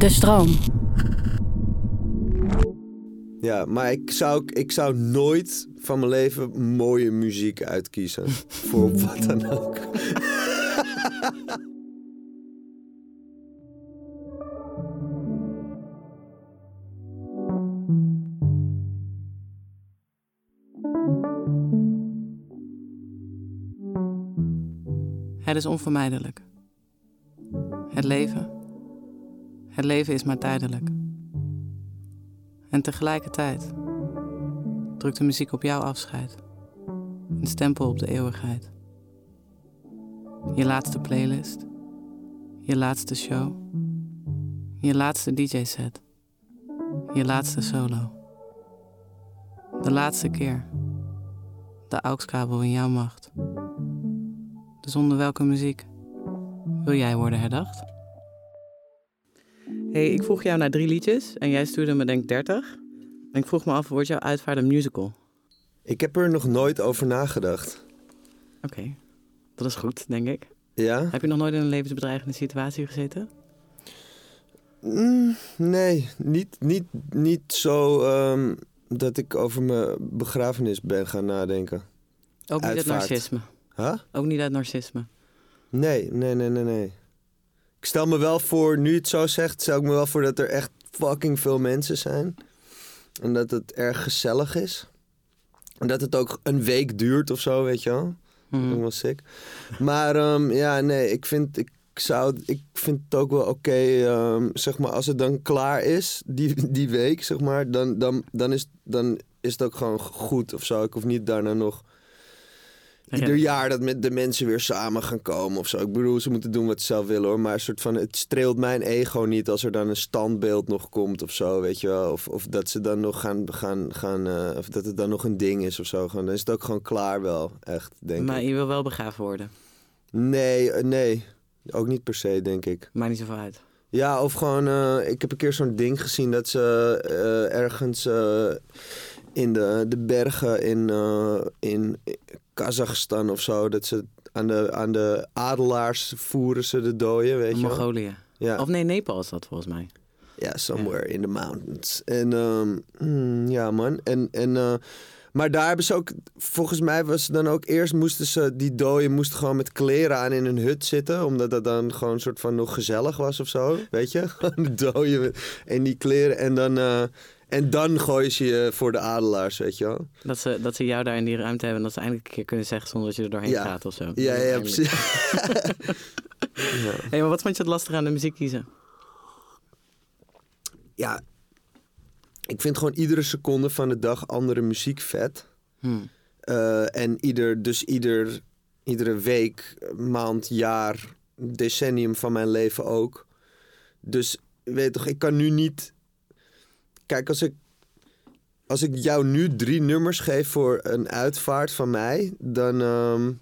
De stroom. Ja, maar ik zou, ik zou nooit van mijn leven mooie muziek uitkiezen. Voor wat dan ook. Het is onvermijdelijk. Het leven. Het leven is maar tijdelijk. En tegelijkertijd drukt de muziek op jouw afscheid. Een stempel op de eeuwigheid. Je laatste playlist. Je laatste show. Je laatste DJ-set. Je laatste solo. De laatste keer. De AUX-kabel in jouw macht. Dus onder welke muziek wil jij worden herdacht? Hey, ik vroeg jou naar drie liedjes en jij stuurde me denk 30. En ik vroeg me af, wordt jouw uitvaart een musical? Ik heb er nog nooit over nagedacht. Oké, dat is goed, denk ik. Ja? Heb je nog nooit in een levensbedreigende situatie gezeten? Mm, nee, niet, niet, niet zo ehm, dat ik over mijn begrafenis ben gaan nadenken. Ook niet uit narcisme. Huh? Ook niet uit narcisme. Nee, nee, nee, nee, nee. Ik stel me wel voor, nu het zo zegt, stel ik me wel voor dat er echt fucking veel mensen zijn. En dat het erg gezellig is. En dat het ook een week duurt of zo, weet je wel. Dat Mhm. is wel sick. Maar ehm, ja, nee, ik vind, ik, zou, ik vind het ook wel oké, ehm, zeg maar, als het dan klaar is, die, die week, zeg maar, dan, dan, dan, is, dan is het ook gewoon goed of zo. Ik hoef niet daarna nog ieder jaar dat met de mensen weer samen gaan komen of zo. Ik bedoel, ze moeten doen wat ze zelf willen hoor. Maar een soort van, het streelt mijn ego niet als er dan een standbeeld nog komt of zo, weet je wel. Of, of dat ze dan nog gaan, gaan, gaan eh, of dat het dan nog een ding is of zo. Gewoon, dan is het ook gewoon klaar wel, echt, denk Maar ik. je wil wel begraven worden. Nee, eh, nee. Ook niet per se, denk ik. Maakt niet zoveel uit. Ja, of gewoon, eh, ik heb een keer zo'n ding gezien dat ze ergens in de, de bergen in, in Kazachstan of zo, dat ze aan de, aan de adelaars voeren ze de dooien, weet je. Mongolië. Ja. Of nee, Nepal is dat volgens mij. Ja, somewhere in the mountains. En ehm, mm, ja, man. En, en, eh, maar daar hebben ze ook, volgens mij was dan ook eerst moesten ze, die dooien moesten gewoon met kleren aan in een hut zitten. Omdat dat dan gewoon een soort van nog gezellig was of zo. Weet je? Gewoon de dooien en die kleren. En dan, eh, en dan gooien ze je voor de adelaars, weet je wel. Dat ze, dat ze jou daar in die ruimte hebben en dat ze eindelijk een keer kunnen zeggen zonder dat je er doorheen Ja. gaat of zo. Ja, ja, precies. Hey, maar wat vond je het lastig aan de muziek kiezen? ja, ik vind gewoon iedere seconde van de dag andere muziek vet. Hmm. Eh, en ieder, dus ieder, iedere week, maand, jaar, decennium van mijn leven ook. Dus weet toch, ik kan nu niet. Kijk, als ik, als ik jou nu drie nummers geef voor een uitvaart van mij, dan, ehm,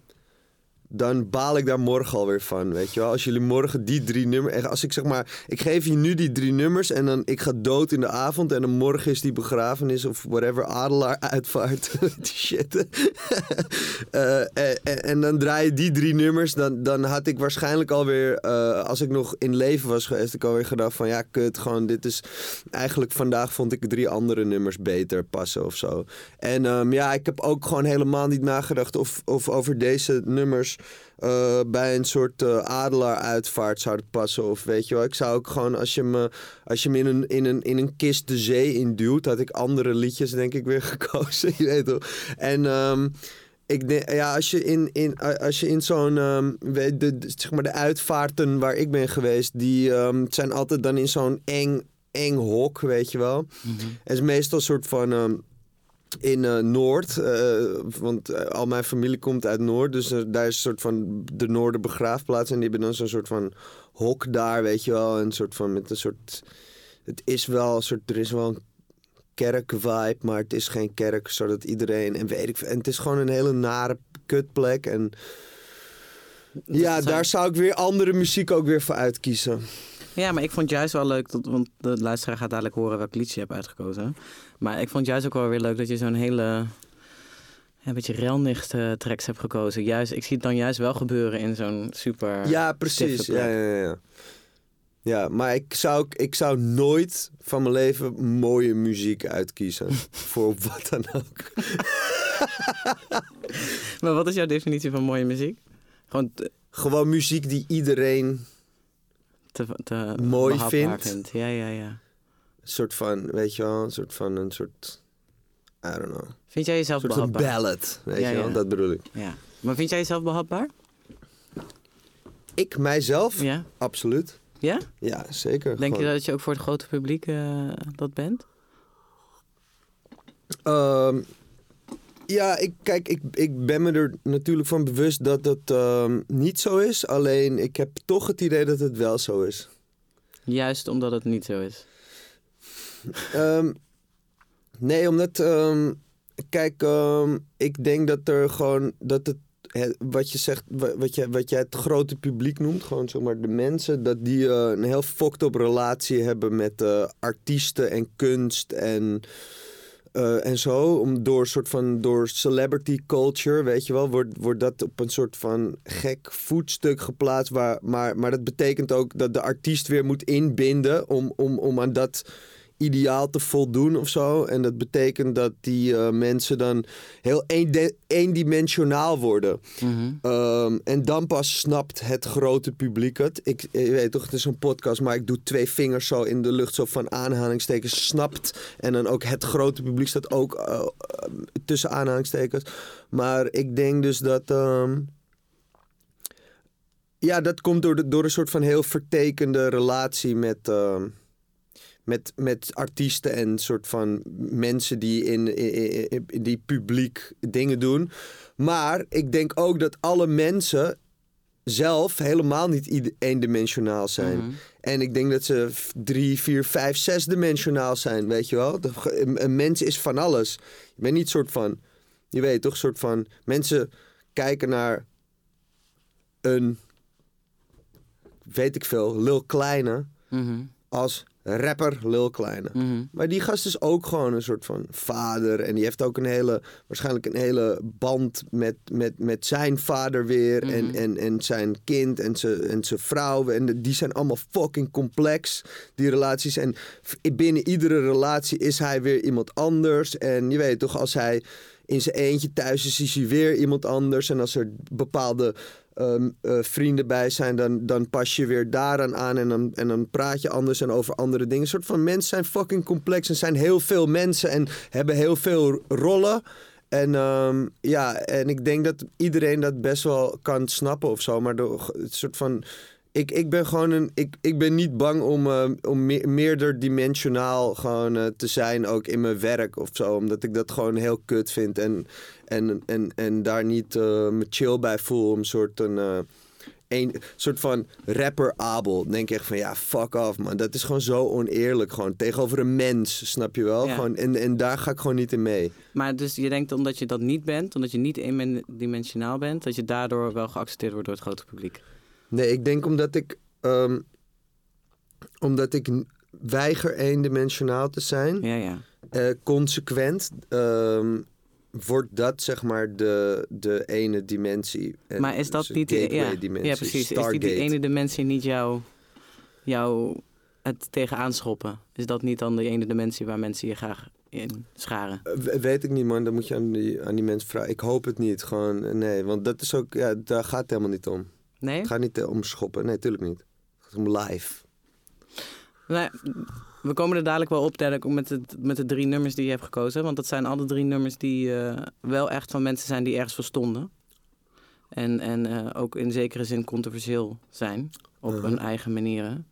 dan baal ik daar morgen alweer van. Weet je wel, als jullie morgen die drie nummers. Als ik zeg maar, ik geef je nu die drie nummers en dan ik ga dood in de avond en dan morgen is die begrafenis of whatever, adelaar uitvaart. die shit. Eh, en, en- en dan draai je die drie nummers, dan, dan had ik waarschijnlijk alweer, eh, als ik nog in leven was geweest, ik alweer gedacht van ja, kut, gewoon dit is, eigenlijk vandaag vond ik drie andere nummers beter passen of zo. En ehm, ja, ik heb ook gewoon helemaal niet nagedacht of, of over deze nummers eh, bij een soort eh adelaar-uitvaart zouden passen. Of weet je wel, ik zou ook gewoon, als je me, als je me in, een, in, een, in een kist de zee induwt, had ik andere liedjes denk ik weer gekozen. Je weet toch? En ehm, ik denk, ja, als je in, in, als je in zo'n, ehm, weet de, zeg maar de uitvaarten waar ik ben geweest, die ehm, zijn altijd dan in zo'n eng, eng hok, weet je wel. Het is meestal een soort van. In eh, Noord, eh, want eh, al mijn familie komt uit Noord, dus daar is een soort van de Noorderbegraafplaats en die hebben dan zo'n soort van hok daar, weet je wel, een soort van met een soort, het is wel een soort, er is wel een kerkvibe, maar het is geen kerk, zodat iedereen en weet ik, veel. en het is gewoon een hele nare kutplek en ja, daar zou ik weer andere muziek ook weer voor uitkiezen. Ja, maar ik vond juist wel leuk, dat, want de luisteraar gaat dadelijk horen welk liedje je hebt uitgekozen. Maar ik vond juist ook wel weer leuk dat je zo'n hele, een beetje relnichte tracks hebt gekozen. Juist, ik zie het dan juist wel gebeuren in zo'n super... Ja, precies. Ja, ja, ja. Ja, maar ik zou, ik zou nooit van mijn leven mooie muziek uitkiezen. voor wat dan ook. Maar wat is jouw definitie van mooie muziek? Gewoon te, Gewoon muziek die iedereen te, te Mooi vindt. Ja, ja, ja. een soort van, weet je wel, een soort van een soort, I don't know, Vind jij jezelf een soort behapbaar? ballad, weet Ja, je wel, ja. dat bedoel ik. Ja. Maar vind jij jezelf behapbaar? Ik, mijzelf, Ja. absoluut. Ja? Ja, zeker. Denk je dat je ook voor het grote publiek eh, dat bent? Ehm, ja, ik, kijk, ik, ik ben me er natuurlijk van bewust dat dat ehm, niet zo is. Alleen ik heb toch het idee dat het wel zo is. Juist omdat het niet zo is. Ehm, nee, omdat, ehm, kijk, ik denk dat er gewoon, dat het, wat je zegt, wa- wat, je, wat jij het grote publiek noemt, gewoon zeg maar de mensen, dat die eh, een heel fucked up relatie hebben met eh, artiesten en kunst en, eh, en zo. Om door soort van, door celebrity culture, weet je wel, wordt, wordt dat op een soort van gek voetstuk geplaatst. Waar, maar, maar dat betekent ook dat de artiest weer moet inbinden om, om, om aan dat ideaal te voldoen of zo. En dat betekent dat die eh, mensen dan heel eendimensionaal worden. Mhm. Ehm, en dan pas snapt het grote publiek het. Ik, weet toch, het is een podcast, maar ik doe twee vingers zo in de lucht, zo van aanhalingstekens, snapt. En dan ook het grote publiek staat ook eh, eh, tussen aanhalingstekens. Maar ik denk dus dat. ehm, ja, dat komt door, de, door een soort van heel vertekende relatie met. ehm, met, met artiesten en soort van mensen die in, in, in- in die publiek dingen doen. Maar ik denk ook dat alle mensen zelf helemaal niet eendimensionaal zijn. Mhm. En ik denk dat ze drie, vier, vijf, zesdimensionaal zijn, weet je wel. Een, mens is van alles. Je bent niet soort van, je weet toch, soort van... Mensen kijken naar een, weet ik veel, Lil Kleine Mhm. Als rapper Lil Kleine. Mhm. Maar die gast is ook gewoon een soort van vader. En die heeft ook een hele, waarschijnlijk een hele band met, met, met zijn vader weer. Mhm. En, en, en zijn kind en zijn, en zijn vrouw. En de- die zijn allemaal fucking complex, die relaties. En binnen iedere relatie is hij weer iemand anders. En je weet toch, als hij in zijn eentje thuis is, is hij weer iemand anders. En als er bepaalde ehm, eh, vrienden bij zijn, dan, dan pas je weer daaraan aan en dan, en dan praat je anders en over andere dingen. Een soort van mensen zijn fucking complex en zijn heel veel mensen en hebben heel veel rollen. En ehm, ja, en ik denk dat iedereen dat best wel kan snappen of zo, maar door het soort van. Ik, ik ben gewoon een. Ik, ik ben niet bang om, eh, om me, meerderdimensionaal gewoon eh, te zijn, ook in mijn werk of zo. Omdat ik dat gewoon heel kut vind. En, en, en, en daar niet eh, me chill bij voel. Om een soort, een, een soort van rapper Abel. Dan denk ik echt van ja, fuck off man. Dat is gewoon zo oneerlijk. Gewoon tegenover een mens, snap je wel? Ja. Gewoon, en, en daar ga ik gewoon niet in mee. Maar dus je denkt omdat je dat niet bent, omdat je niet eendimensionaal bent, dat je daardoor wel geaccepteerd wordt door het grote publiek. Nee, ik denk omdat ik. ehm, omdat ik weiger eendimensionaal te zijn. Ja, ja. eh, consequent. ehm, wordt dat zeg maar de, de ene dimensie. En Maar is dat dus niet... gateway Ja, dimensie, ja, precies. Is die, die ene dimensie niet jouw... jou het tegenaan schoppen? Is dat niet dan de ene dimensie waar mensen je graag in scharen? Eh, we- Weet ik niet, man. Dan moet je aan die, aan die mensen vragen. Ik hoop het niet. Gewoon, eh, nee. Want dat is ook, ja, daar gaat het helemaal niet om. Nee? Het gaat niet eh, om schoppen. Nee, tuurlijk niet. Het gaat om live. Nee, we komen er dadelijk wel op dadelijk, met, het, met de drie nummers die je hebt gekozen. Want dat zijn alle drie nummers die eh, wel echt van mensen zijn die ergens voor stonden. En, en eh, ook in zekere zin controversieel zijn. Op Mhm. hun eigen manieren.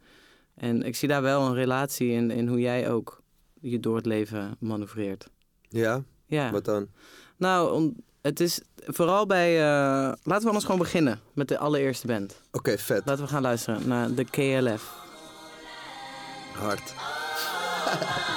En ik zie daar wel een relatie in, in hoe jij ook je door het leven manoeuvreert. Ja? Ja. Wat dan? Nou, om- het is vooral bij... eh, laten we anders gewoon beginnen met de allereerste band. Oké, vet. Laten we gaan luisteren naar de KLF. Hard.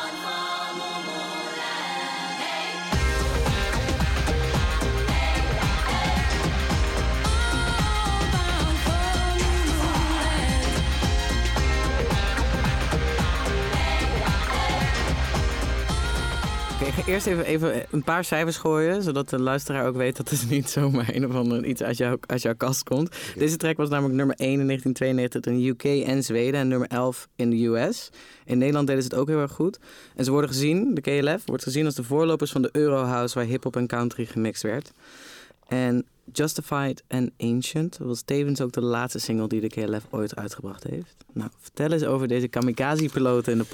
eerst even, even een paar cijfers gooien, zodat de luisteraar ook weet dat het niet zomaar een of ander iets uit, jou, uit jouw kast komt. Deze track was namelijk nummer 1 in 1992 in de UK en Zweden en nummer 11 in de US. In Nederland deden ze het ook heel erg goed. En ze worden gezien, de KLF, wordt gezien als de voorlopers van de Eurohouse waar hip-hop en country gemixt werd. En Justified and Ancient was tevens ook de laatste single die de KLF ooit uitgebracht heeft. Nou, vertel eens over deze kamikaze-piloten in de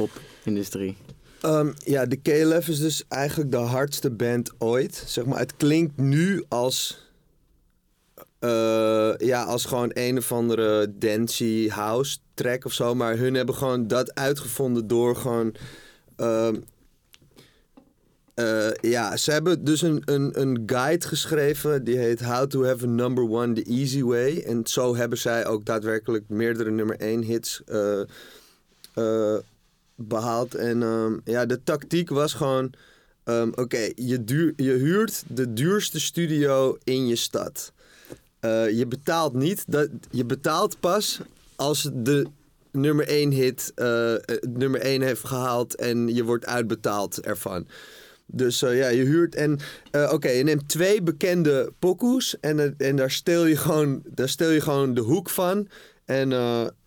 popindustrie. Ehm, ja, de KLF is dus eigenlijk de hardste band ooit. Zeg maar, het klinkt nu als... eh, ja, als gewoon een of andere dancey house track of zo. Maar hun hebben gewoon dat uitgevonden door gewoon... ehm, eh, ja, ze hebben dus een, een, een guide geschreven. Die heet How to Have a Number One the Easy Way. En zo hebben zij ook daadwerkelijk meerdere nummer 1 hits eh, behaald. En ehm, ja, de tactiek was gewoon... ehm, Oké, je, je huurt de duurste studio in je stad. Eh, je betaalt niet. Dat, je betaalt pas als de nummer 1 hit eh, eh, nummer 1 heeft gehaald en je wordt uitbetaald ervan. Dus ja, je huurt en oké, je neemt twee bekende pokoes en, en daar, steel je gewoon, daar steel je gewoon de hoek van en,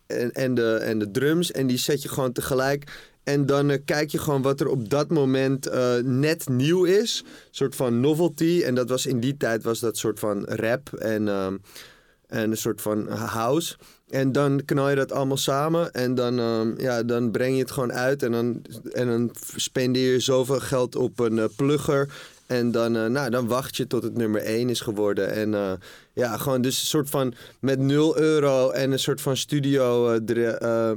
en, en, de, en de drums en die zet je gewoon tegelijk. En dan eh, kijk je gewoon wat er op dat moment eh, net nieuw is. Een soort van novelty. En dat was in die tijd was dat soort van rap en, ehm, en een soort van house. En dan knal je dat allemaal samen. En dan, ehm, ja, dan breng je het gewoon uit. En dan, en dan spendeer je zoveel geld op een eh, plugger. En dan, eh, nou, dan wacht je tot het nummer 1 is geworden. En eh, ja, gewoon dus een soort van met 0 euro en een soort van studio dre- eh,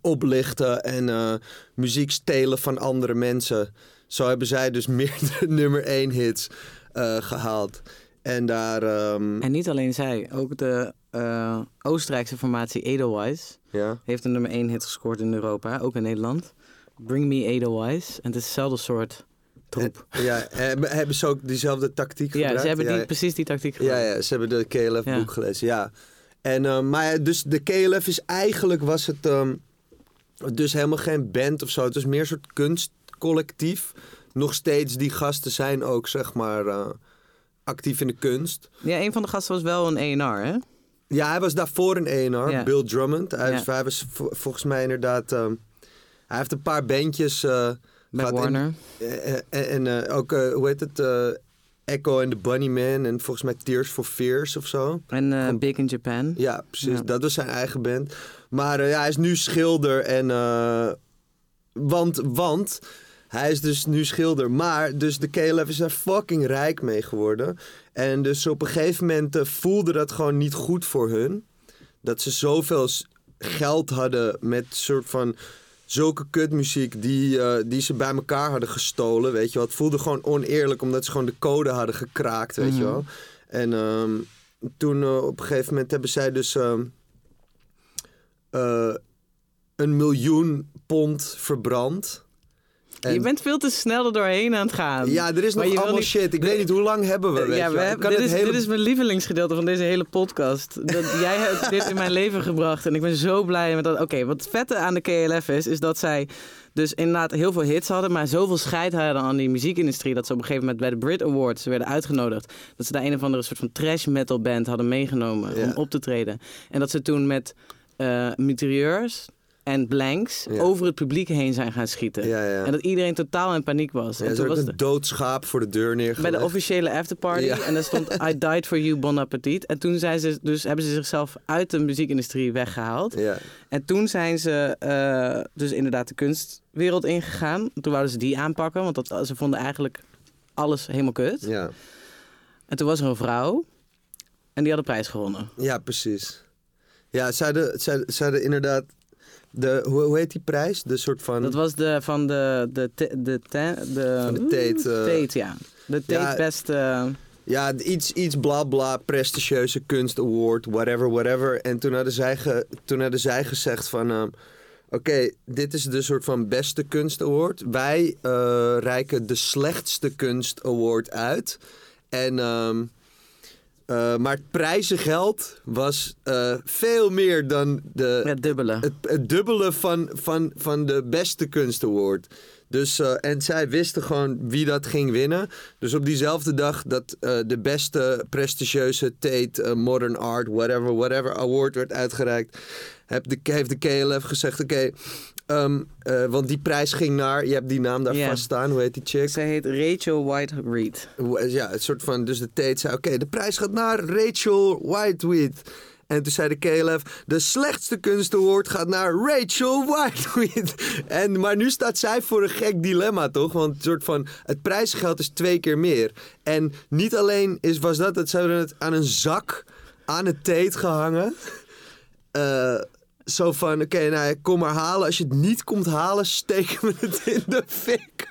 oplichten en muziek stelen van andere mensen. Zo hebben zij dus meerdere nummer 1 hits eh, gehaald. En daar, ehm, En niet alleen zij, ook de Oostenrijkse formatie Edelweiss ja. heeft een nummer 1 hit gescoord in Europa, ook in Nederland. Bring Me Edelweiss. En het is hetzelfde soort troep. Ja, hebben, hebben ze ook diezelfde tactiek Ja, gebruikt? ze hebben die, ja, precies die tactiek ja, gebruikt. ja, ze hebben de KLF-boek Ja. gelezen, ja. En, eh, maar ja, dus de KLF is eigenlijk, was het ehm, dus helemaal geen band of zo. Het was meer een soort kunstcollectief. Nog steeds, die gasten zijn ook, zeg maar, eh, actief in de kunst. Ja, een van de gasten was wel een ENR, hè? Ja, hij was daarvoor een Ja. Bill Drummond. Hij, was, Ja. hij was vo- volgens mij inderdaad... ehm, hij heeft een paar bandjes eh, Bij. En- Warner. Eh, eh, En, eh, ook, eh, hoe heet het? Echo and the Bunnyman en volgens mij Tears for Fears of zo. En Big in Japan. Ja, precies. Ja. Dat was zijn eigen band. Maar ja, hij is nu schilder en... eh, want, want hij is dus nu schilder. Maar dus de KLF is er fucking rijk mee geworden. En dus op een gegeven moment voelde dat gewoon niet goed voor hun. Dat ze zoveel geld hadden met soort van zulke kutmuziek die, eh, die ze bij elkaar hadden gestolen. Weet je wel. Het voelde gewoon oneerlijk omdat ze gewoon de code hadden gekraakt, weet je Mhm. wel. En ehm, toen eh, op een gegeven moment hebben zij dus ehm, eh, een miljoen pond verbrand. En- Je bent veel te snel er doorheen aan het gaan. ja, er is nog allemaal niet- shit. Ik weet niet hoe lang hebben we. Weet ja, je we hebben, dit, is, hele- dit is mijn lievelingsgedeelte van deze hele podcast. Dat, jij hebt dit in mijn leven gebracht en ik ben zo blij met dat. Oké, wat het vette aan de KLF is, is dat zij dus inderdaad heel veel hits hadden, maar zoveel scheid hadden aan die muziekindustrie dat ze op een gegeven moment bij de Brit Awards werden uitgenodigd. Dat ze daar een of andere soort van trash metal band hadden meegenomen Ja. om op te treden. En dat ze toen met mitrailleurs en blanks Ja. over het publiek heen zijn gaan schieten. Ja, ja. En dat iedereen totaal in paniek was. Ja, en toen was een de- dood schaap voor de deur neergelegd. bij de officiële afterparty. En daar stond I died for you, bon appetit. En toen zijn ze, dus hebben ze zichzelf uit de muziekindustrie weggehaald. Ja, En toen zijn ze eh, dus inderdaad de kunstwereld ingegaan. Toen wouden ze die aanpakken, want dat, ze vonden eigenlijk alles helemaal kut. ja. En toen was er een vrouw en die had de prijs gewonnen. ja, precies. Ja, ze hadden, hadden inderdaad... De, hoe, hoe heet die prijs? De soort van... Dat was de van de, de, de, de, de, Van de Tate, eh, Tate, ja. De Tate ja, beste... Ja, iets, iets bla bla, prestigieuze kunst award, whatever, whatever. En toen hadden zij, ge- toen hadden zij gezegd van... ehm, Oké, dit is de soort van beste kunst award. Wij eh, reiken de slechtste kunst award uit. En ehm, Eh, maar het prijzengeld was eh, veel meer dan de, Het dubbele. het, het dubbele van, van, van de beste kunst award. Dus, eh, en zij wisten gewoon wie dat ging winnen. Dus op diezelfde dag dat de beste prestigieuze Tate Modern Art, whatever, whatever award werd uitgereikt, heb de, heeft de KLF gezegd: Oké, ehm, eh, want die prijs ging naar, je hebt die naam daar vast staan, hoe heet die chick? Ze heet Rachel White Reed. Ja, het soort van, dus de Tate zei: Oké, de prijs gaat naar Rachel Whiteweed. En toen zei de KLF, de slechtste kunstaward gaat naar Rachel Whiteweed. En, maar nu staat zij voor een gek dilemma, toch? Want het, soort van, het prijsgeld is twee keer meer. En niet alleen is, was dat, het, ze hebben het aan een zak aan het Tate gehangen. Eh, zo van, oké, nou kom maar halen. Als je het niet komt halen, steken we het in de fik.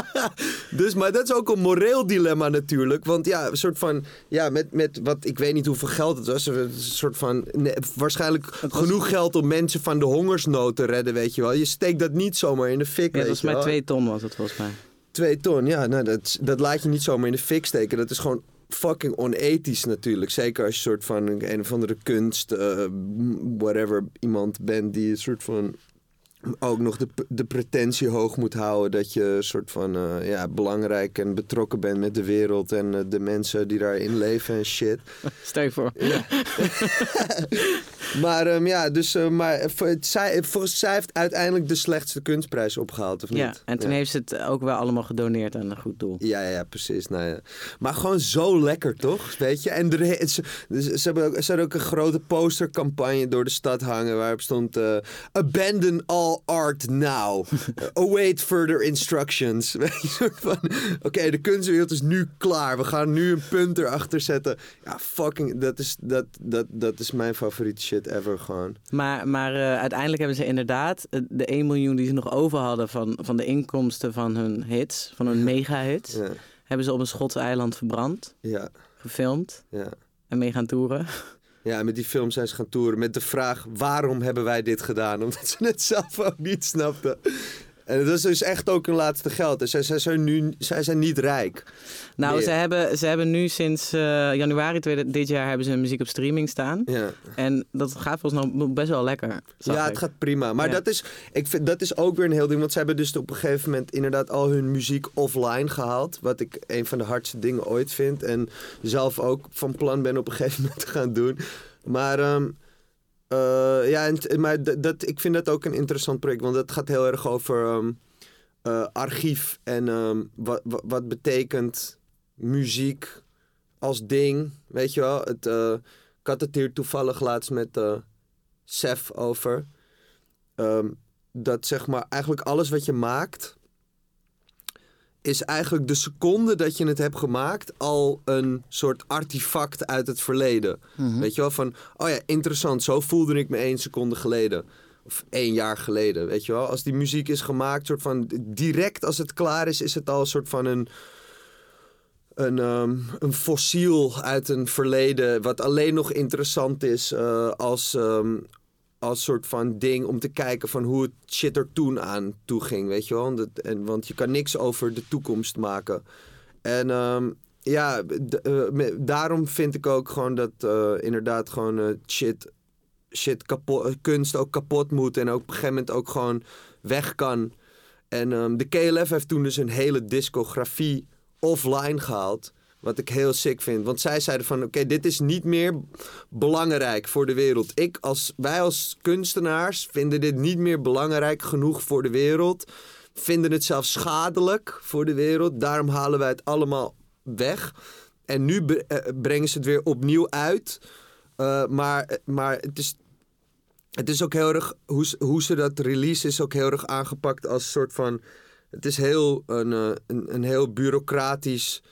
dus, maar dat is ook een moreel dilemma natuurlijk. Want ja, een soort van, ja, met, met wat, ik weet niet hoeveel geld het was. Een soort van, nee, waarschijnlijk was- genoeg geld om mensen van de hongersnood te redden, weet je wel. Je steekt dat niet zomaar in de fik, Ja, volgens je mij twee ton was het volgens mij. Twee ton, ja, nou, dat, dat laat je niet zomaar in de fik steken. Dat is gewoon fucking onethisch natuurlijk. Zeker als je soort van een, of andere kunst, eh, whatever, iemand bent die een soort van ook nog de, de pretentie hoog moet houden dat je soort van eh, ja, belangrijk en betrokken bent met de wereld en eh, de mensen die daarin leven en shit. Stel je voor. Maar um, ja, dus uh, maar voor zij, volgens zij heeft uiteindelijk de slechtste kunstprijs opgehaald, of niet? Ja, en toen ja. heeft ze het ook wel allemaal gedoneerd aan een goed doel. Ja, ja, ja, precies. Nou, ja. Maar gewoon zo lekker, toch? Weet je? En er, ze, ze, hebben ook, ze hadden ook een grote postercampagne door de stad hangen waarop stond... Abandon all art now. Await further instructions. Oké, okay, de kunstwereld is nu klaar. We gaan nu een punt erachter zetten. Ja, fucking... Dat is, dat, dat, dat is mijn favoriete shit ever gewoon. Maar, maar uh, uiteindelijk hebben ze inderdaad de 1 miljoen die ze nog over hadden van, van de inkomsten van hun hits, van hun mega-hits, ja. hebben ze op een Schots eiland verbrand, ja. gefilmd ja. en mee gaan toeren. Ja, met die film zijn ze gaan toeren met de vraag: waarom hebben wij dit gedaan? Omdat ze het zelf ook niet snapten. En dat is dus echt ook hun laatste geld. Dus zij, zij, zijn, nu, zij zijn niet rijk. Nou, ze hebben, ze hebben nu sinds uh, januari tweede, dit jaar hebben ze muziek op streaming staan. Ja. En dat gaat volgens mij best wel lekker. Ja, ik. het gaat prima. Maar Ja. dat, is, ik vind, dat is ook weer een heel ding. Want ze hebben dus op een gegeven moment inderdaad al hun muziek offline gehaald. Wat ik een van de hardste dingen ooit vind. En zelf ook van plan ben op een gegeven moment te gaan doen. Maar... Um, uh, ja, en, maar dat, ik vind dat ook een interessant project. Want dat gaat heel erg over um, uh, archief. En um, wat, wat, betekent muziek als ding. Weet je wel? Het, uh, ik had het hier toevallig laatst met Sef over. Um, dat zeg maar eigenlijk alles wat je maakt... is eigenlijk de seconde dat je het hebt gemaakt... al een soort artefact uit het verleden. Mhm. Weet je wel, van... oh ja, interessant, zo voelde ik me één seconde geleden. Of één jaar geleden, weet je wel. Als die muziek is gemaakt, soort van... direct als het klaar is, is het al een soort van een... Een, um, een fossiel uit een verleden... wat alleen nog interessant is uh, als... Um, als soort van ding om te kijken van hoe het shit er toen aan toe ging, weet je wel. En, want je kan niks over de toekomst maken. En um, ja, uh, daarom vind ik ook gewoon dat uh, inderdaad gewoon uh, shit, shit kapot, kunst ook kapot moet. En ook op een gegeven moment ook gewoon weg kan. En um, de KLF heeft toen dus een hele discografie offline gehaald. Wat ik heel sick vind. Want zij zeiden van, oké, dit is niet meer belangrijk voor de wereld. Ik als, wij als kunstenaars vinden dit niet meer belangrijk genoeg voor de wereld. Vinden het zelfs schadelijk voor de wereld. Daarom halen wij het allemaal weg. En nu brengen ze het weer opnieuw uit. Uh, maar, maar het is... Het is ook heel erg... Hoe, hoe ze dat release is ook heel erg aangepakt als soort van... Het is heel een, een, een heel bureaucratisch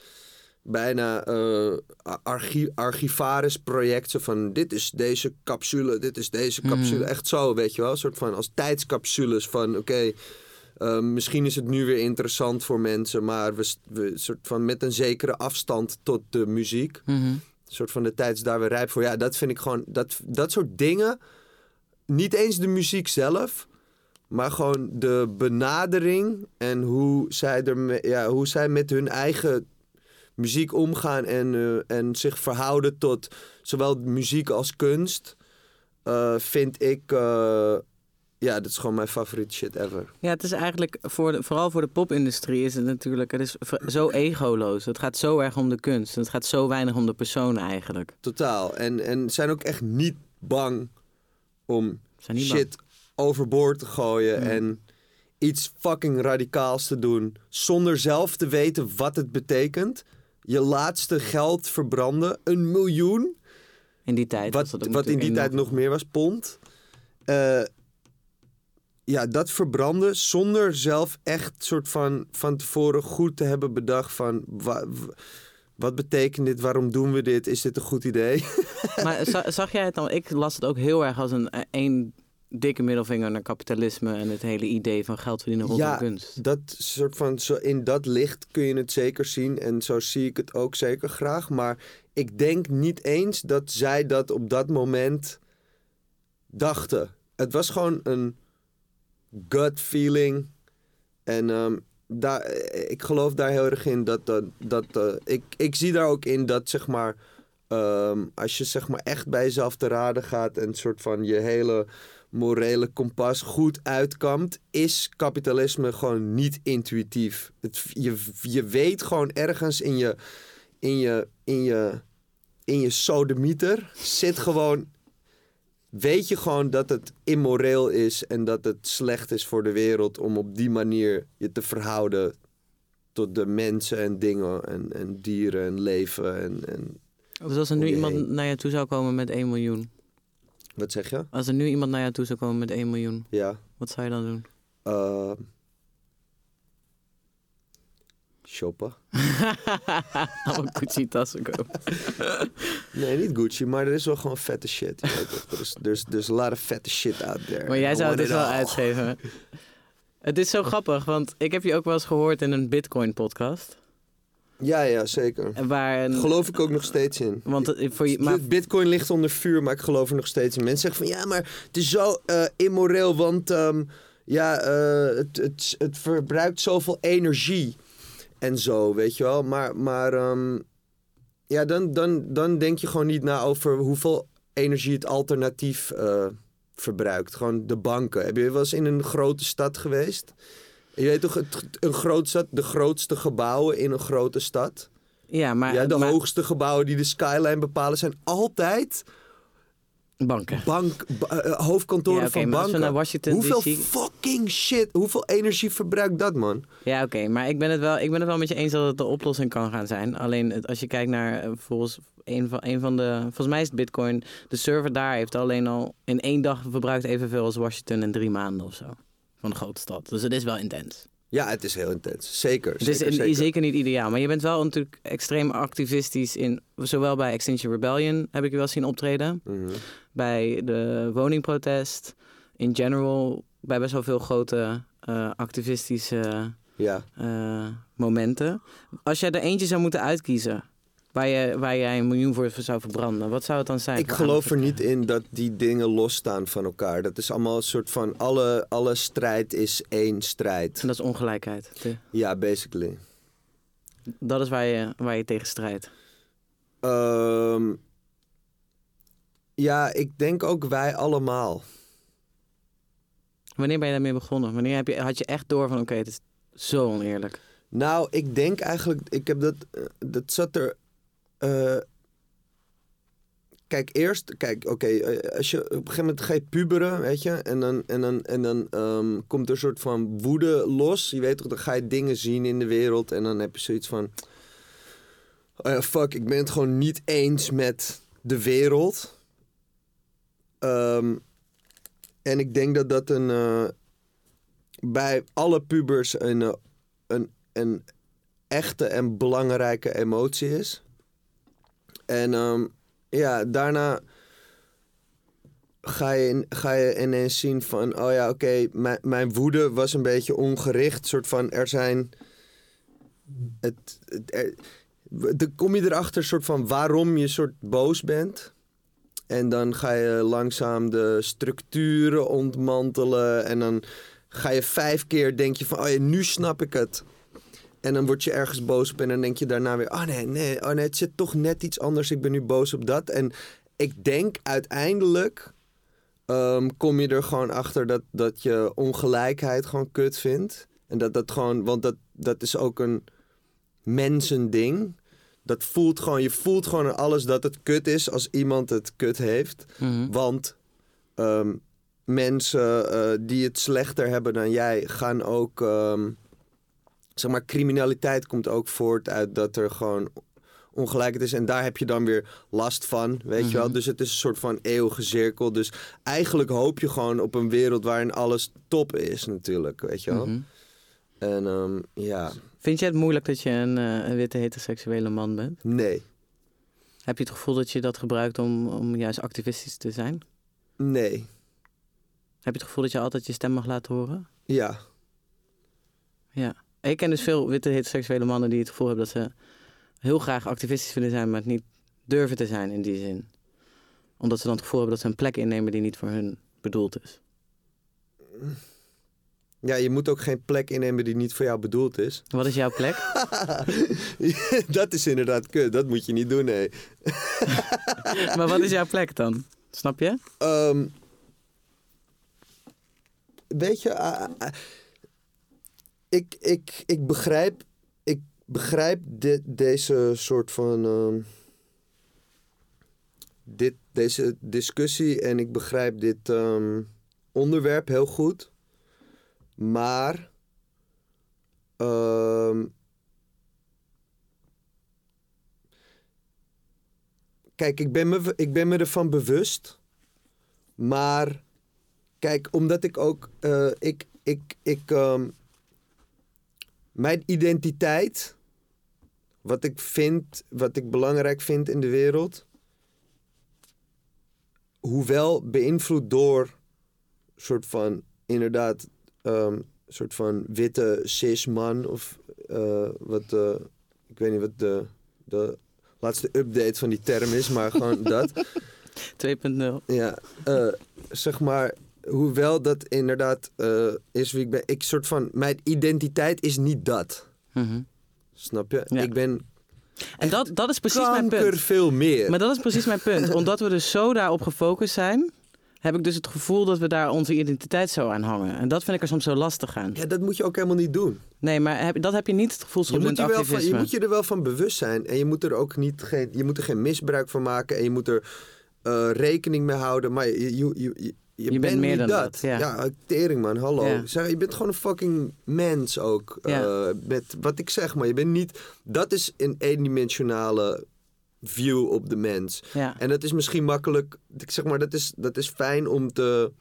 bijna uh, archi archivaris project. Zo van, dit is deze capsule, dit is deze capsule. Mm. Echt zo, weet je wel. Een soort van als tijdscapsules van, oké... Okay, uh, misschien is het nu weer interessant voor mensen... maar we, we soort van met een zekere afstand tot de muziek. Mm -hmm. Een soort van de tijd is daar weer rijp voor. Ja, dat vind ik gewoon... Dat, dat soort dingen... Niet eens de muziek zelf... Maar gewoon de benadering en hoe zij, er, ja, hoe zij met hun eigen muziek omgaan en, eh, en zich verhouden tot zowel muziek als kunst, eh, vind ik, eh, ja, dat is gewoon mijn favoriete shit ever. Ja, het is eigenlijk, voor de, vooral voor de popindustrie is het natuurlijk, het is zo egoloos. Het gaat zo erg om de kunst. Het gaat zo weinig om de persoon eigenlijk. Totaal. En, en zijn ook echt niet bang om bang. shit overboord te gooien Mm. en iets fucking radicaals te doen zonder zelf te weten wat het betekent. Je laatste geld verbranden, een miljoen, In die tijd. wat, wat in die tijd nog meer was, pond. Eh, ja, dat verbranden zonder zelf echt soort van van tevoren goed te hebben bedacht van wa- wat betekent dit, waarom doen we dit, is dit een goed idee? Maar za- zag jij het dan? Ik las het ook heel erg als een, een dikke middelvinger naar kapitalisme en het hele idee van geld verdienen rondom Ja, kunst. dat soort van, zo in dat licht kun je het zeker zien. En zo zie ik het ook zeker graag. Maar ik denk niet eens dat zij dat op dat moment dachten. Het was gewoon een gut feeling. En ehm, daar, ik geloof daar heel erg in dat. dat, dat eh, ik, ik zie daar ook in dat zeg maar. ehm, als je zeg maar echt bij jezelf te raden gaat en soort van je hele morele kompas goed uitkampt, is kapitalisme gewoon niet intuïtief. Het, je, je weet gewoon ergens in je, in je, in je, in je sodemieter zit gewoon, weet je gewoon dat het immoreel is en dat het slecht is voor de wereld om op die manier je te verhouden tot de mensen en dingen en, en dieren en leven en, en Dus als er nu iemand naar je toe zou komen met 1 miljoen. Wat zeg je? Als er nu iemand naar jou toe zou komen met 1 miljoen. Ja. Wat zou je dan doen? eh, shoppen. Allemaal Gucci tassen kopen. Nee, niet Gucci, maar er is wel gewoon vette shit. There's, there's, there's a lot of vette shit out there. Maar jij zou het dus wel uitgeven. Het is zo grappig, want ik heb je ook wel eens gehoord in een Bitcoin podcast. Ja, ja, zeker. Waar een, Geloof ik ook nog steeds in. want het- voor je, maar Bitcoin ligt onder vuur, maar ik geloof er nog steeds in. Mensen zeggen van ja, maar het is zo eh, immoreel, want ehm, ja, eh, het, het, het verbruikt zoveel energie en zo, weet je wel. Maar, maar ehm, ja, dan, dan, dan denk je gewoon niet na over hoeveel energie het alternatief eh, verbruikt. Gewoon de banken. Heb je wel eens in een grote stad geweest? Je weet toch, het, een grote stad, de grootste gebouwen in een grote stad. ja, maar, Ja, de maar- hoogste gebouwen die de skyline bepalen zijn altijd banken. bank, ba- eh, hoofdkantoren Ja, van banken. naar Washington hoeveel fucking shit, hoeveel energie verbruikt dat, man? Ja, oké, maar ik ben, het wel, ik ben het wel met je eens dat het de oplossing kan gaan zijn. Alleen het- als je kijkt naar eh, volgens een van, een van de. Volgens mij is het Bitcoin. De server daar heeft alleen al in één dag verbruikt evenveel als Washington in drie maanden of zo. Van een grote stad. Dus het is wel intens. Ja, het is heel intens. Zeker, Het is zeker, in- zeker. zeker niet ideaal. Maar je bent wel natuurlijk extreem activistisch in. Zowel bij Extinction Rebellion heb ik je wel zien optreden. Mhm. Bij de woningprotest. In general. Bij best wel veel grote eh, activistische Ja. eh, momenten. Als jij er eentje zou moeten uitkiezen, waar, je, waar jij een miljoen voor zou verbranden, wat zou het dan zijn? Ik geloof er niet in dat die dingen losstaan van elkaar. Dat is allemaal een soort van, alle, alle strijd is één strijd. En dat is ongelijkheid. De- Ja, basically. Dat is waar je, waar je tegen strijdt. Ehm, ja, ik denk ook wij allemaal. Wanneer ben je daarmee begonnen? Wanneer heb je, had je echt door van oké, het is zo oneerlijk. Nou, ik denk eigenlijk, ik heb dat, eh, dat zat er. Eh, kijk, eerst, kijk, oké, eh, als je op een gegeven moment ga je puberen, weet je, en dan, en dan, en dan ehm, komt er een soort van woede los. Je weet toch, dan ga je dingen zien in de wereld en dan heb je zoiets van, oh ja, fuck, ik ben het gewoon niet eens met de wereld. Ehm, en ik denk dat dat een, eh, bij alle pubers een, een, een echte en belangrijke emotie is. En ehm, ja, daarna ga je, ga je ineens zien van... oh ja, oké, mijn, mijn woede was een beetje ongericht. soort van, er zijn... Het, het, dan kom je erachter soort van waarom je soort boos bent. En dan ga je langzaam de structuren ontmantelen. En dan ga je vijf keer denk je van, oh ja, nu snap ik het. En dan word je ergens boos op en dan denk je daarna weer... oh nee, nee, oh nee, het zit toch net iets anders. Ik ben nu boos op dat. En ik denk uiteindelijk ehm, kom je er gewoon achter dat, dat je ongelijkheid gewoon kut vindt. En dat dat gewoon... Want dat, dat is ook een mensending. Dat voelt gewoon... Je voelt gewoon aan alles dat het kut is als iemand het kut heeft. Mhm. Want ehm, mensen eh, die het slechter hebben dan jij gaan ook. ehm, zeg maar, criminaliteit komt ook voort uit dat er gewoon ongelijkheid is. En daar heb je dan weer last van, weet je wel. Mhm. Dus het is een soort van eeuwige cirkel. Dus eigenlijk hoop je gewoon op een wereld waarin alles top is, natuurlijk, weet je wel. Mhm. En ehm, ja, Vind je het moeilijk dat je een, eh, een witte heteroseksuele man bent? nee. Heb je het gevoel dat je dat gebruikt om, om juist activistisch te zijn? Nee. Heb je het gevoel dat je altijd je stem mag laten horen? Ja. Ja. Ik ken dus veel witte heteroseksuele mannen die het gevoel hebben dat ze heel graag activistisch willen zijn, maar het niet durven te zijn in die zin. Omdat ze dan het gevoel hebben dat ze een plek innemen die niet voor hun bedoeld is. Ja, je moet ook geen plek innemen die niet voor jou bedoeld is. Wat is jouw plek? dat is inderdaad kut. Dat moet je niet doen, nee. maar wat is jouw plek dan? Snap je? Ehm, weet je, ah, ah, ik, ik, ik begrijp, ik begrijp dit, deze soort van. ehm, dit, deze discussie en ik begrijp dit ehm, onderwerp heel goed. Maar. ehm, kijk, ik ben, me, ik ben me ervan bewust. Maar kijk, omdat ik ook. eh, ik, ik, ik, mijn identiteit. Wat ik vind, wat ik belangrijk vind in de wereld. Hoewel beïnvloed door. soort van. inderdaad. ehm soort van witte cis man. Of eh, wat. eh, ik weet niet wat de. de laatste update van die term is, maar gewoon dat. 2.0. Ja, eh, zeg maar, hoewel dat inderdaad eh, is wie ik ben. Ik soort van, mijn identiteit is niet dat. Mhm. Snap je? Ja. Ik ben En dat, dat is precies mijn punt. veel meer. Maar dat is precies mijn punt. Omdat we dus zo daarop gefocust zijn, heb ik dus het gevoel dat we daar onze identiteit zo aan hangen. En dat vind ik er soms zo lastig aan. Ja, dat moet je ook helemaal niet doen. Nee, maar heb, dat heb je niet het gevoel Je soms in moet, je, wel van, je moet je er wel van bewust zijn. En je moet er ook niet geen, je moet er geen misbruik van maken. En je moet er eh, rekening mee houden. Maar je, je, je, je, je bent bent meer niet dan dat. dat, ja. tering man, hallo. Ja. Zeg, je bent gewoon een fucking mens ook. Ja. eh, met wat ik zeg maar. Je bent niet... Dat is een eendimensionale view op de mens. Ja. En dat is misschien makkelijk. Ik zeg maar, dat is, dat is fijn om te.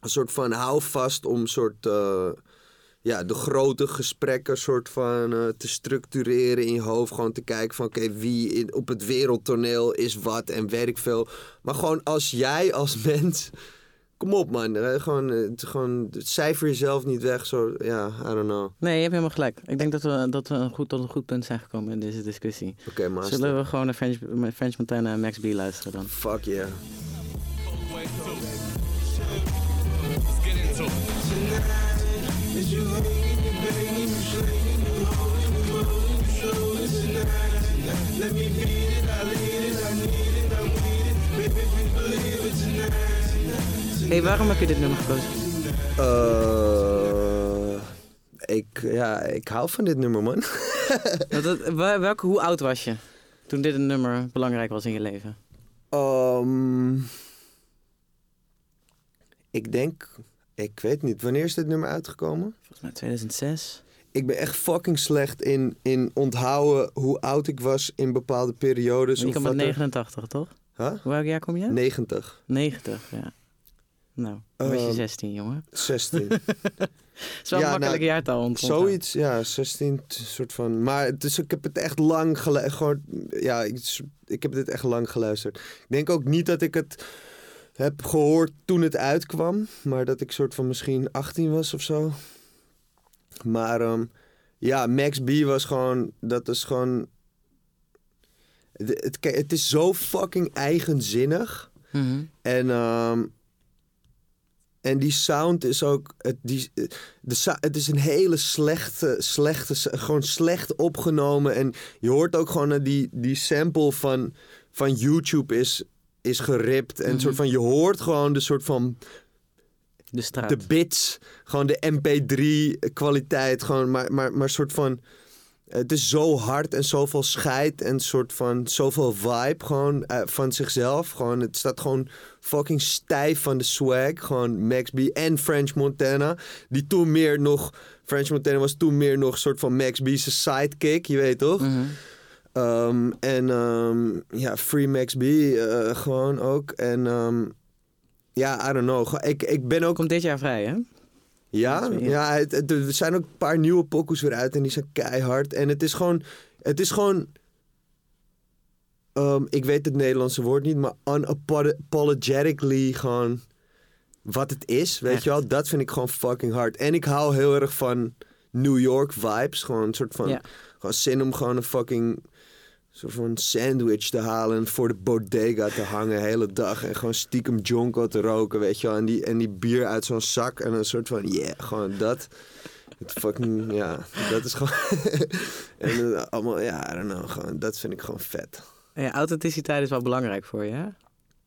Een soort van houvast om soort. eh, ja, de grote gesprekken soort van eh, te structureren in je hoofd. Gewoon te kijken van oké, wie in, op het wereldtoneel is wat en werk veel. Maar gewoon als jij als mens. Kom op man, eh, gewoon, eh, het- gewoon cijfer jezelf niet weg. Zo, ja, I don't know. Nee, je hebt helemaal gelijk. Ik denk dat we, dat we een goed, tot een goed punt zijn gekomen in deze discussie. Oké, maar Zullen we gewoon naar French, French Montana en Max B luisteren dan? Fuck yeah. It. Hey, waarom heb je dit nummer gekozen? Eh, ik, ja, ik hou van dit nummer, man. Welke, hoe oud was je toen dit een nummer belangrijk was in je leven? Ehm, ik denk, ik weet niet, wanneer is dit nummer uitgekomen? Volgens mij 2006. Ik ben echt fucking slecht in, in onthouden hoe oud ik was in bepaalde periodes. je of komt wat uit er- 89, toch? Huh? Welk jaar kom je? 90, 90, ja. Nou, was je Ehm, 16, jongen. 16. Het is wel ja, een makkelijk nou, jaartal. Zoiets, ja, 16, t- soort van. Maar is, ik heb het echt lang geluisterd. Ja, ik, ik heb dit echt lang geluisterd. Ik denk ook niet dat ik het heb gehoord toen het uitkwam. Maar dat ik soort van misschien 18 was of zo. Maar ehm, ja, Max B was gewoon. Dat is gewoon. Het, het, het is zo fucking eigenzinnig. Mhm. En, ehm, En die sound is ook. Het, die, de, het is een hele slechte, slechte. Gewoon slecht opgenomen. En je hoort ook gewoon die, die sample van, van YouTube is, is geript. En een soort van. Je hoort gewoon de soort van De straat. de bits, gewoon de MP3 kwaliteit, gewoon maar, maar, maar soort van. Het is zo hard en zoveel scheid en soort van zoveel vibe gewoon eh, van zichzelf. Gewoon, het staat gewoon fucking stijf van de swag. Gewoon Max B en French Montana. Die toen meer nog. French Montana was toen meer nog een soort van Max B's sidekick, je weet toch? Mhm. Ehm, en ehm, ja, Free Max B eh, gewoon ook. En ehm, ja, I don't know. Ik, ik ben ook Komt dit jaar vrij, hè? Ja, ja het, het- er zijn ook een paar nieuwe pokoes weer uit en die zijn keihard. En het is gewoon, het is gewoon, ehm, ik weet het Nederlandse woord niet, maar unapologetically gewoon wat het is, weet Echt. je wel. Dat vind ik gewoon fucking hard. En ik hou heel erg van New York vibes, gewoon een soort van, Ja. gewoon zin om gewoon een fucking soort van sandwich te halen en voor de bodega te hangen de hele dag. En gewoon stiekem jonko te roken, weet je wel. En die, en die bier uit zo'n zak en een soort van, yeah, gewoon dat. Het fucking, ja, dat is gewoon... en eh, allemaal, ja, I don't know, gewoon, dat vind ik gewoon vet. Ja, authenticiteit is wel belangrijk voor je, hè?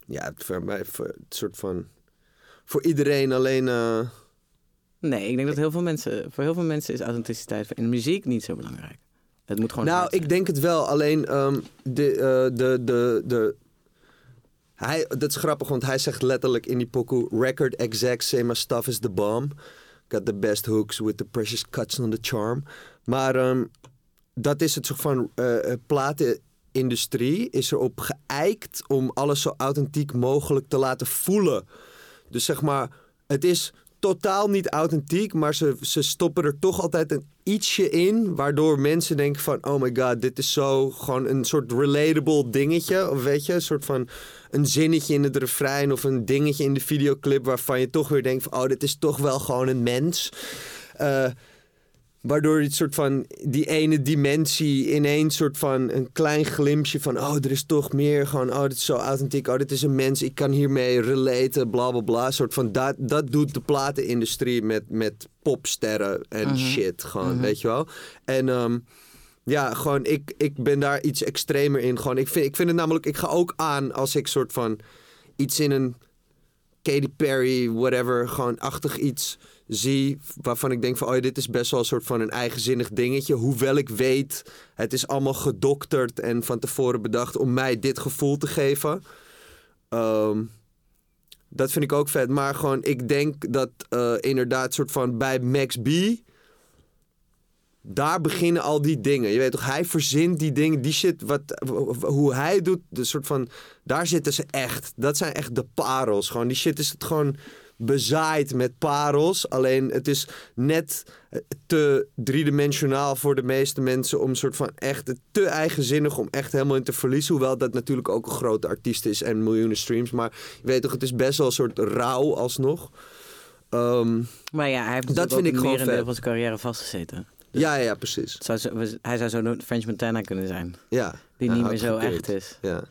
Ja, voor mij, voor het soort van... Voor iedereen alleen... eh, Nee, ik denk dat heel veel mensen, voor heel veel mensen is authenticiteit in muziek niet zo belangrijk. Het moet gewoon. Nou, ik denk het wel. Alleen ehm, de, eh, de, de, de. Hij, dat is grappig, want hij zegt letterlijk in die pokoe... Record exact, say my stuff is the bomb. Got the best hooks with the precious cuts on the charm. Maar ehm, dat is het soort van... eh, eh, platenindustrie is erop geëikt om alles zo authentiek mogelijk te laten voelen. Dus zeg maar, het is totaal niet authentiek, maar ze, ze stoppen er toch altijd een ietsje in, waardoor mensen denken van, oh my god, dit is zo gewoon een soort relatable dingetje, of weet je, een soort van een zinnetje in het refrein of een dingetje in de videoclip waarvan je toch weer denkt oh, dit is toch wel gewoon een mens. Eh, Waardoor het soort van die ene dimensie ineens soort van een klein glimpje van oh, er is toch meer gewoon oh, dit is zo authentiek, oh, dit is een mens, ik kan hiermee relaten, bla bla bla. Soort van dat, dat doet de platenindustrie met, met popsterren en Mhm. shit, gewoon, Mhm. weet je wel. En ehm, ja, gewoon ik, ik ben daar iets extremer in. Gewoon, ik, vind, ik vind het namelijk, ik ga ook aan als ik soort van iets in een Katy Perry, whatever, gewoon achtig iets zie waarvan ik denk van, oh dit is best wel een soort van een eigenzinnig dingetje. Hoewel ik weet, het is allemaal gedokterd en van tevoren bedacht om mij dit gevoel te geven. Ehm, dat vind ik ook vet. Maar gewoon, ik denk dat eh, inderdaad soort van bij Max B... Daar beginnen al die dingen. Je weet toch, hij verzint die dingen, die shit, wat, hoe hij doet, de soort van, daar zitten ze echt. Dat zijn echt de parels. Gewoon, die shit is het gewoon bezaaid met parels. Alleen het is net te driedimensionaal voor de meeste mensen om soort van echt te eigenzinnig om echt helemaal in te verliezen. Hoewel dat natuurlijk ook een grote artiest is en miljoenen streams. Maar je weet toch, het is best wel een soort rauw alsnog. Ehm, Maar ja, hij heeft Dat vind ik gewoon een deel vet. van zijn carrière vastgezeten. ja, ja, ja, precies. Zou hij zou zo een French Montana kunnen zijn. Ja. Die Ja, niet meer zo echt is. Ja.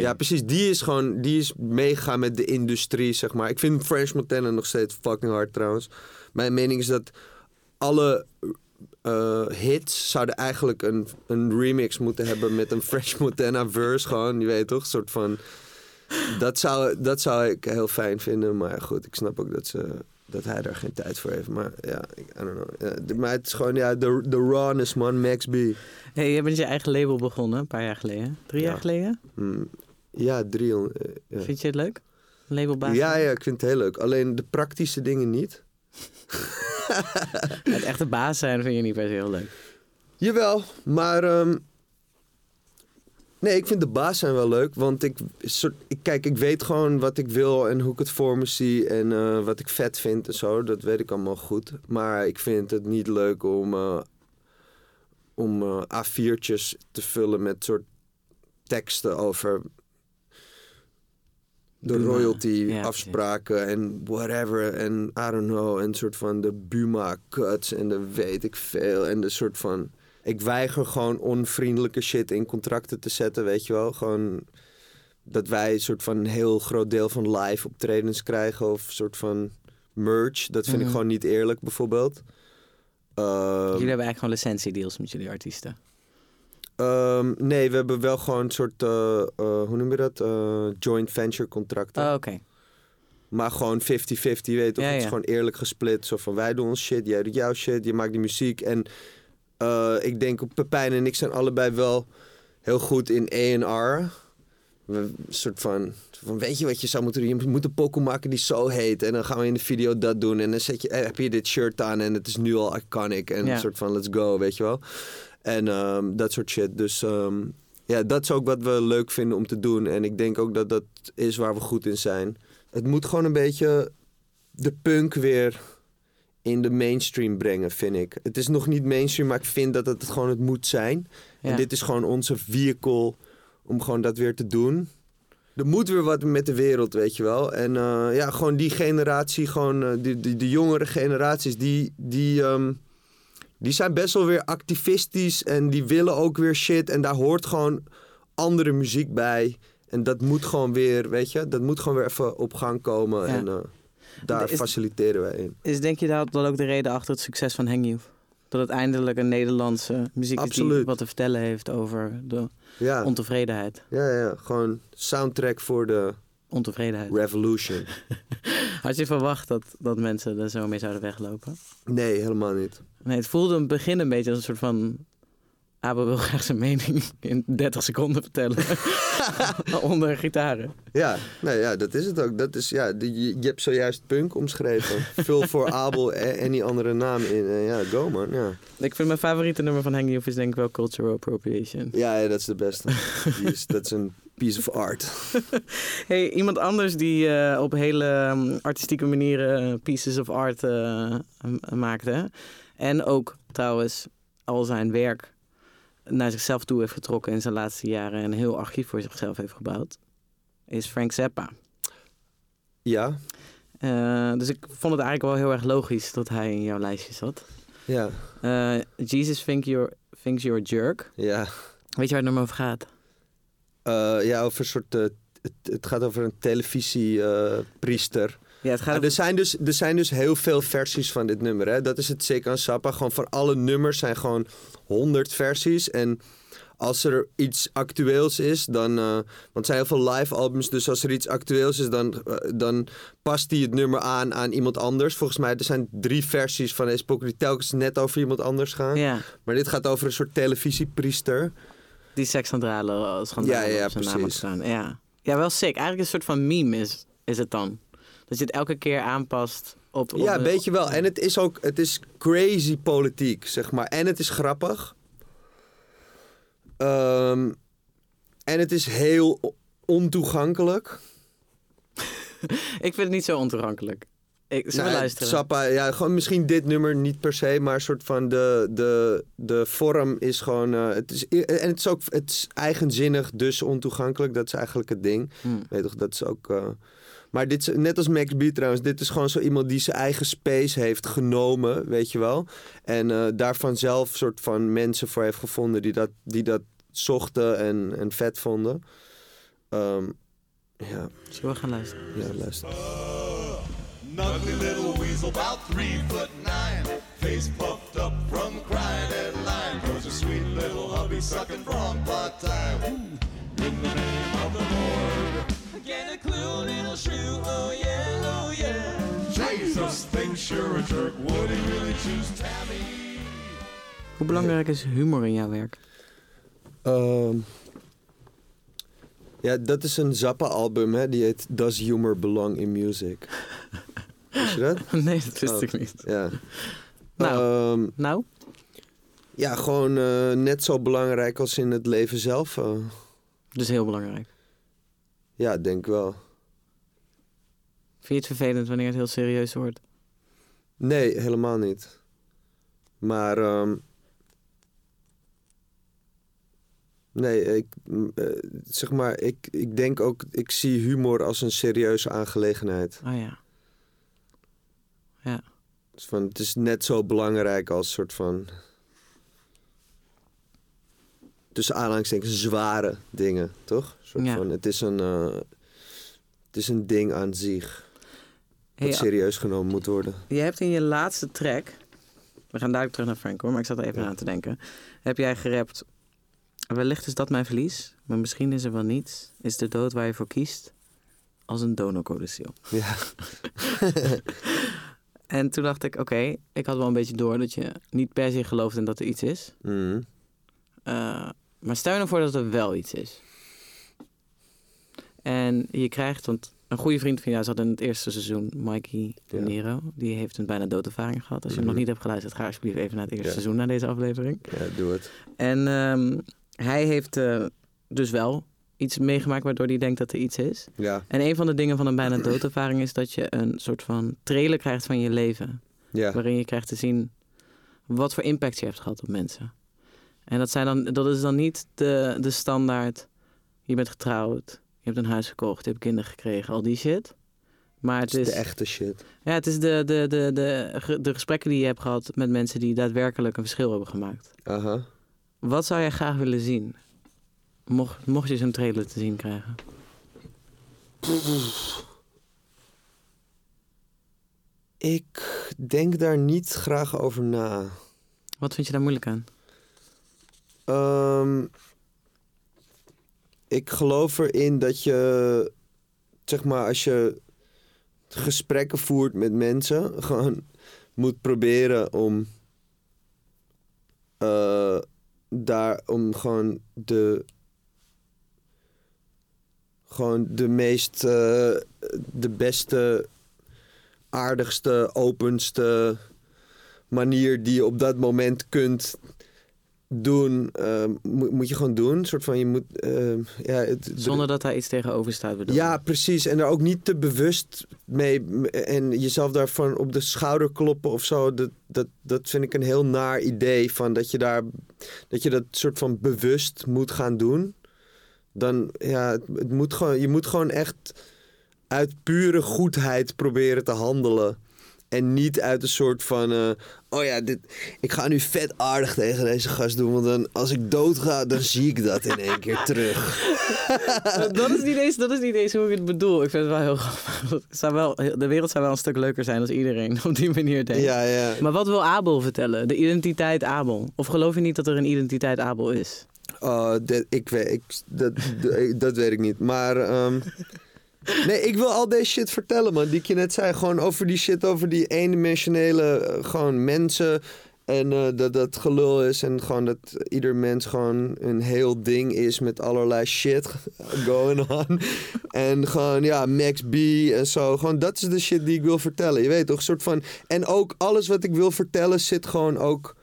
Ja, precies. Die is gewoon, die is meegaan met de industrie, zeg maar. Ik vind French Montana nog steeds fucking hard trouwens. Mijn mening is dat alle eh, hits zouden eigenlijk een, een remix moeten hebben met een French Montana verse. Gewoon, je weet toch? Een soort van. Dat zou, dat zou ik heel fijn vinden. Maar goed, ik snap ook dat, ze, dat hij daar geen tijd voor heeft. Maar ja, ik, I don't know. Ja, de- maar het is gewoon, ja, de, de rawness, man. Max B. Hey, je bent je eigen label begonnen, een paar jaar geleden. Drie Ja. jaar geleden? Mm, ja, 300. eh, ja. Vind je het leuk? Labelbaas? Ja, ja, ik vind het heel leuk. Alleen de praktische dingen niet. Het echte baas zijn vind je niet per se heel leuk. Jawel, maar... ehm, nee, ik vind de baas zijn wel leuk. Want ik, soort, ik... Kijk, ik weet gewoon wat ik wil en hoe ik het voor me zie. En eh, wat ik vet vind en zo. Dat weet ik allemaal goed. Maar ik vind het niet leuk om... eh, om eh, A4'tjes te vullen met soort teksten over... De Buma. royalty Ja, afspraken en whatever. En I don't know. En soort van de Buma cuts en de weet ik veel. En de soort van... Ik weiger gewoon onvriendelijke shit in contracten te zetten, weet je wel. Gewoon dat wij een soort van een heel groot deel van live optredens krijgen. Of een soort van merch. Dat vind ik Mhm. gewoon niet eerlijk, bijvoorbeeld. Ehm, Jullie hebben eigenlijk gewoon licentiedeals met jullie artiesten. ehm, nee, we hebben wel gewoon een soort, eh, eh, hoe noem je dat? Eh, joint venture contracten. Oh, oké. Maar gewoon 50-50, weet je toch? Ja, Het is ja. gewoon eerlijk gesplit. Zo van, wij doen ons shit, jij doet jouw shit, je maakt die muziek. En eh, ik denk, Pepijn en ik zijn allebei wel heel goed in A&R. Een soort van, van, weet je wat je zou moeten doen? Je moet een pokoe maken die zo heet. En dan gaan we in de video dat doen. En dan zet je, eh, heb je dit shirt aan en het is nu al iconic. En Ja. een soort van, let's go, weet je wel. En ehm, dat soort shit. Dus ehm, ja, dat is ook wat we leuk vinden om te doen. En ik denk ook dat dat is waar we goed in zijn. Het moet gewoon een beetje de punk weer in de mainstream brengen, vind ik. Het is nog niet mainstream, maar ik vind dat het gewoon het moet zijn. Ja. En dit is gewoon onze vehicle om gewoon dat weer te doen. Er moet weer wat met de wereld, weet je wel. En eh, ja, gewoon die generatie, gewoon die, die, de jongere generaties, die, die, ehm, die zijn best wel weer activistisch en die willen ook weer shit. En daar hoort gewoon andere muziek bij. En dat moet gewoon weer, weet je, dat moet gewoon weer even op gang komen. Ja. En eh, daar Is- faciliteren wij in. Is denk je dat dat ook de reden achter het succes van Hang Youth? Dat het eindelijk een Nederlandse muziek is die wat te vertellen heeft over de Ja, ontevredenheid. ja, ja, gewoon soundtrack voor de Ontevredenheid. revolution. Had je verwacht dat, dat mensen er zo mee zouden weglopen? Nee, helemaal niet. Nee, het voelde in het begin een beetje als een soort van... Abel wil graag zijn mening in 30 seconden vertellen. Onder gitaren. Ja, nou ja, dat is het ook. Dat is, ja, je, je hebt zojuist punk omschreven. Vul voor Abel en, en die andere naam in. En ja, go man. Ja. Ik vind mijn favoriete nummer van Youth is denk ik wel Cultural Appropriation. Ja, ja, dat is de beste. Dat is een piece of art. Hey, iemand anders die eh, op hele ehm, artistieke manieren eh, pieces of art eh, maakte. En ook trouwens al zijn werk naar zichzelf toe heeft getrokken in zijn laatste jaren. En een heel archief voor zichzelf heeft gebouwd. Is Frank Zappa. Ja, Eh, dus ik vond het eigenlijk wel heel erg logisch dat hij in jouw lijstje zat. ja, Eh, Jesus think you're, thinks you're a jerk. ja. Weet je waar het nummer over gaat? Eh, ja, over een soort... het, het gaat over een televisiepriester. Ja, het gaat over... er, zijn dus, er zijn dus heel veel versies van dit nummer. Hè? Dat is het zeker aan Sappa. Gewoon van alle nummers zijn gewoon 100 versies. En als er iets actueels is, dan. eh, want het zijn heel veel live albums. Dus als er iets actueels is, dan, eh, dan past hij het nummer aan aan iemand anders. Volgens mij er zijn drie versies van deze pokoe die telkens net over iemand anders gaan. Ja, Maar dit gaat over een soort televisiepriester. die seksschandalen schandalen Ja, ja, op zijn naam precies. staan. Ja. ja, wel sick. Eigenlijk een soort van meme is, is het dan. Dat je het elke keer aanpast op... op Ja, de- weet je wel. En het is ook het is crazy politiek, zeg maar. En het is grappig. Ehm, en het is heel ontoegankelijk. Ik vind het niet zo ontoegankelijk. Ik, Nou, luisteren? Sappa, ja, gewoon misschien dit nummer niet per se, maar een soort van de, de, de vorm is gewoon. eh, het is, en het is ook het is eigenzinnig, dus ontoegankelijk. Dat is eigenlijk het ding. Hm. Weet toch, dat is ook. eh, maar dit is, net als Max B trouwens, dit is gewoon zo iemand die zijn eigen space heeft genomen, weet je wel. En eh, daarvan zelf soort van mensen voor heeft gevonden die dat, die dat zochten en, en vet vonden. Ehm, ja, Zullen we gaan luisteren? ja, luister. Ugly little weasel, about three foot nine. Face puffed up from crying that line. Cause a sweet little hubby sucking from part time. Little shoe, oh yeah, oh yeah. Jesus thinks you're a jerk. Would he really choose Tammy? Hoe belangrijk is humor in jouw werk? Ehm, ja, dat is een Zappa-album, hè. Die heet Does Humor Belong in Music? Wist je dat? nee, dat wist Oh. ik niet. Ja. Nou. Ehm, Nou, ja, gewoon eh, net zo belangrijk als in het leven zelf. eh. dus heel belangrijk. ja, denk ik wel. Vind je het vervelend wanneer het heel serieus wordt? Nee, helemaal niet. Maar, ehm, nee, ik, eh, zeg maar, ik, ik denk ook, ik zie humor als een serieuze aangelegenheid. Oh ja. Ja. Dus van, het is net zo belangrijk als soort van, tussen aanhalingstekens, zware dingen, toch? Soort Ja. van, het is een, eh, het is een ding aan zich. Hey, wat serieus genomen moet worden. je hebt in je laatste track... We gaan dadelijk terug naar Frank hoor, maar ik zat er even Ja. aan te denken. Heb jij gerapt... Wellicht is dat mijn verlies, maar misschien is er wel niets. Is de dood waar je voor kiest als een donorcodicil. Ja, En toen dacht ik, oké, ik had wel een beetje door dat je niet per se gelooft in dat er iets is. Mhm. Uh, maar stel je nou voor dat er wel iets is. En je krijgt, want een goede vriend van jou zat in het eerste seizoen, Mikey De Ja. Niro. Die heeft een bijna doodervaring gehad. Als je hem nog Mhm. niet hebt geluisterd, ga alsjeblieft even naar het eerste Ja. seizoen, naar deze aflevering. ja, doe het. En ehm, hij heeft eh, dus wel iets meegemaakt waardoor hij denkt dat er iets is. Ja, En een van de dingen van een bijna doodervaring is dat je een soort van trailer krijgt van je leven. ja. Waarin je krijgt te zien wat voor impact je hebt gehad op mensen. En dat, zijn dan, dat is dan niet de, de standaard. Je bent getrouwd, je hebt een huis gekocht, je hebt kinderen gekregen, al die shit. Maar het Het is de echte shit. ja, het is de, de, de, de, de gesprekken die je hebt gehad met mensen die daadwerkelijk een verschil hebben gemaakt. Aha. Wat zou jij graag willen zien? Mocht, mocht je zo'n trailer te zien krijgen. Ik denk daar niet graag over na. Wat vind je daar moeilijk aan? Ehm, ik geloof erin dat je, zeg maar, als je gesprekken voert met mensen, gewoon moet proberen om eh, daar om gewoon de gewoon de meest eh, de beste aardigste openste manier die je op dat moment kunt doen, eh, moet, moet je gewoon doen. Een soort van je moet. eh, ja, het, Zonder dat daar iets tegenover staat, bedoel ja, precies. En daar ook niet te bewust mee. En jezelf daarvan op de schouder kloppen of zo. Dat, dat, dat vind ik een heel naar idee. Van dat je daar. Dat je dat soort van bewust moet gaan doen. Dan ja, het, het moet gewoon. Je moet gewoon echt uit pure goedheid proberen te handelen. En niet uit een soort van. eh, oh ja, dit, ik ga nu vet aardig tegen deze gast doen. Want dan, als ik dood ga, dan zie ik dat in één keer terug. dat, is niet eens, dat is niet eens hoe ik het bedoel. Ik vind het wel heel grappig. Zou wel, de wereld zou wel een stuk leuker zijn als iedereen op die manier denkt. Ja, ja. Maar wat wil Abel vertellen? De identiteit Abel? Of geloof je niet dat er een identiteit Abel is? Oh, dat, ik weet, ik, dat, dat, dat weet ik niet. Maar ehm, nee, ik wil al deze shit vertellen, man. Die ik je net zei. Gewoon over die shit, over die eendimensionele eh, gewoon mensen. En eh, dat dat gelul is. En gewoon dat ieder mens gewoon een heel ding is met allerlei shit going on. En gewoon, ja, Max B en zo. Gewoon, dat is de shit die ik wil vertellen. Je weet toch, een soort van... En ook alles wat ik wil vertellen zit gewoon ook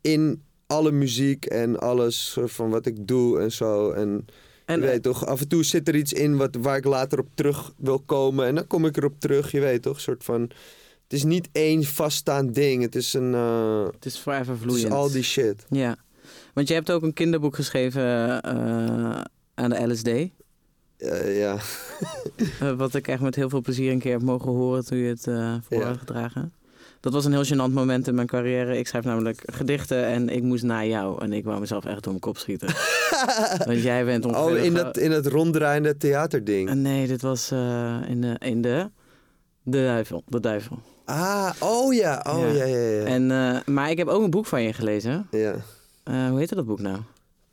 in alle muziek en alles van wat ik doe en zo. En, En, je weet toch, af en toe zit er iets in wat, waar ik later op terug wil komen. En dan kom ik erop terug, je weet toch, soort van... Het is niet één vaststaand ding. Het is een... eh, Het is forever het is vloeiend. al die shit. Ja. Want je hebt ook een kinderboek geschreven eh, aan de LSD. Eh, ja. Wat ik echt met heel veel plezier een keer heb mogen horen toen je het voor Ja. had gedragen. Dat was een heel gênant moment in mijn carrière. Ik schrijf namelijk gedichten en ik moest naar jou. En ik wou mezelf echt door mijn kop schieten. Want jij bent ongeveer... Oh, in dat, in dat ronddraaiende theaterding. Eh, Nee, dit was eh, in, de, in de... De duivel. De duivel. Ah, oh ja. Oh Ja. ja, ja, ja. En, eh, maar ik heb ook een boek van je gelezen. ja. Hoe heette dat boek nou?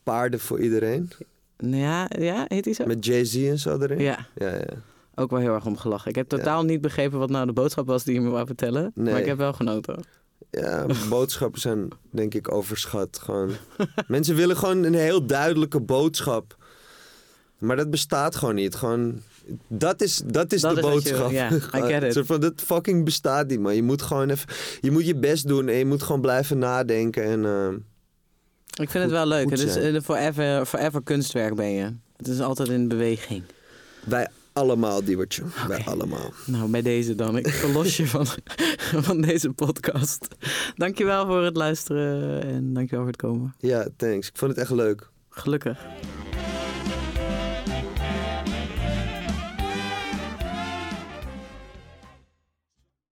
Paarden voor iedereen. Ja, ja heet die zo? Met Jay-Z en zo erin. Ja, Ja, ja. Ook wel heel erg om gelachen. Ik heb totaal niet begrepen wat nou de boodschap was die je me wou vertellen. Nee. Maar ik heb wel genoten. Ja, boodschappen zijn denk ik overschat. Gewoon. Mensen willen gewoon een heel duidelijke boodschap. Maar dat bestaat gewoon niet. Gewoon, dat is, dat is Dat de is boodschap. ja, I Gewoon, get it. van, dat fucking bestaat niet, man. Je moet gewoon even... Je moet je best doen en je moet gewoon blijven nadenken. En, eh, Ik vind het wel leuk. Het is een forever, forever kunstwerk ben je. Het is altijd in beweging. wij allemaal, Diewertje. Wij Oké. allemaal. Nou, bij deze dan. Ik verlos je van, van deze podcast. Dankjewel voor het luisteren en dankjewel voor het komen. Ja, thanks. Ik vond het echt leuk. Gelukkig.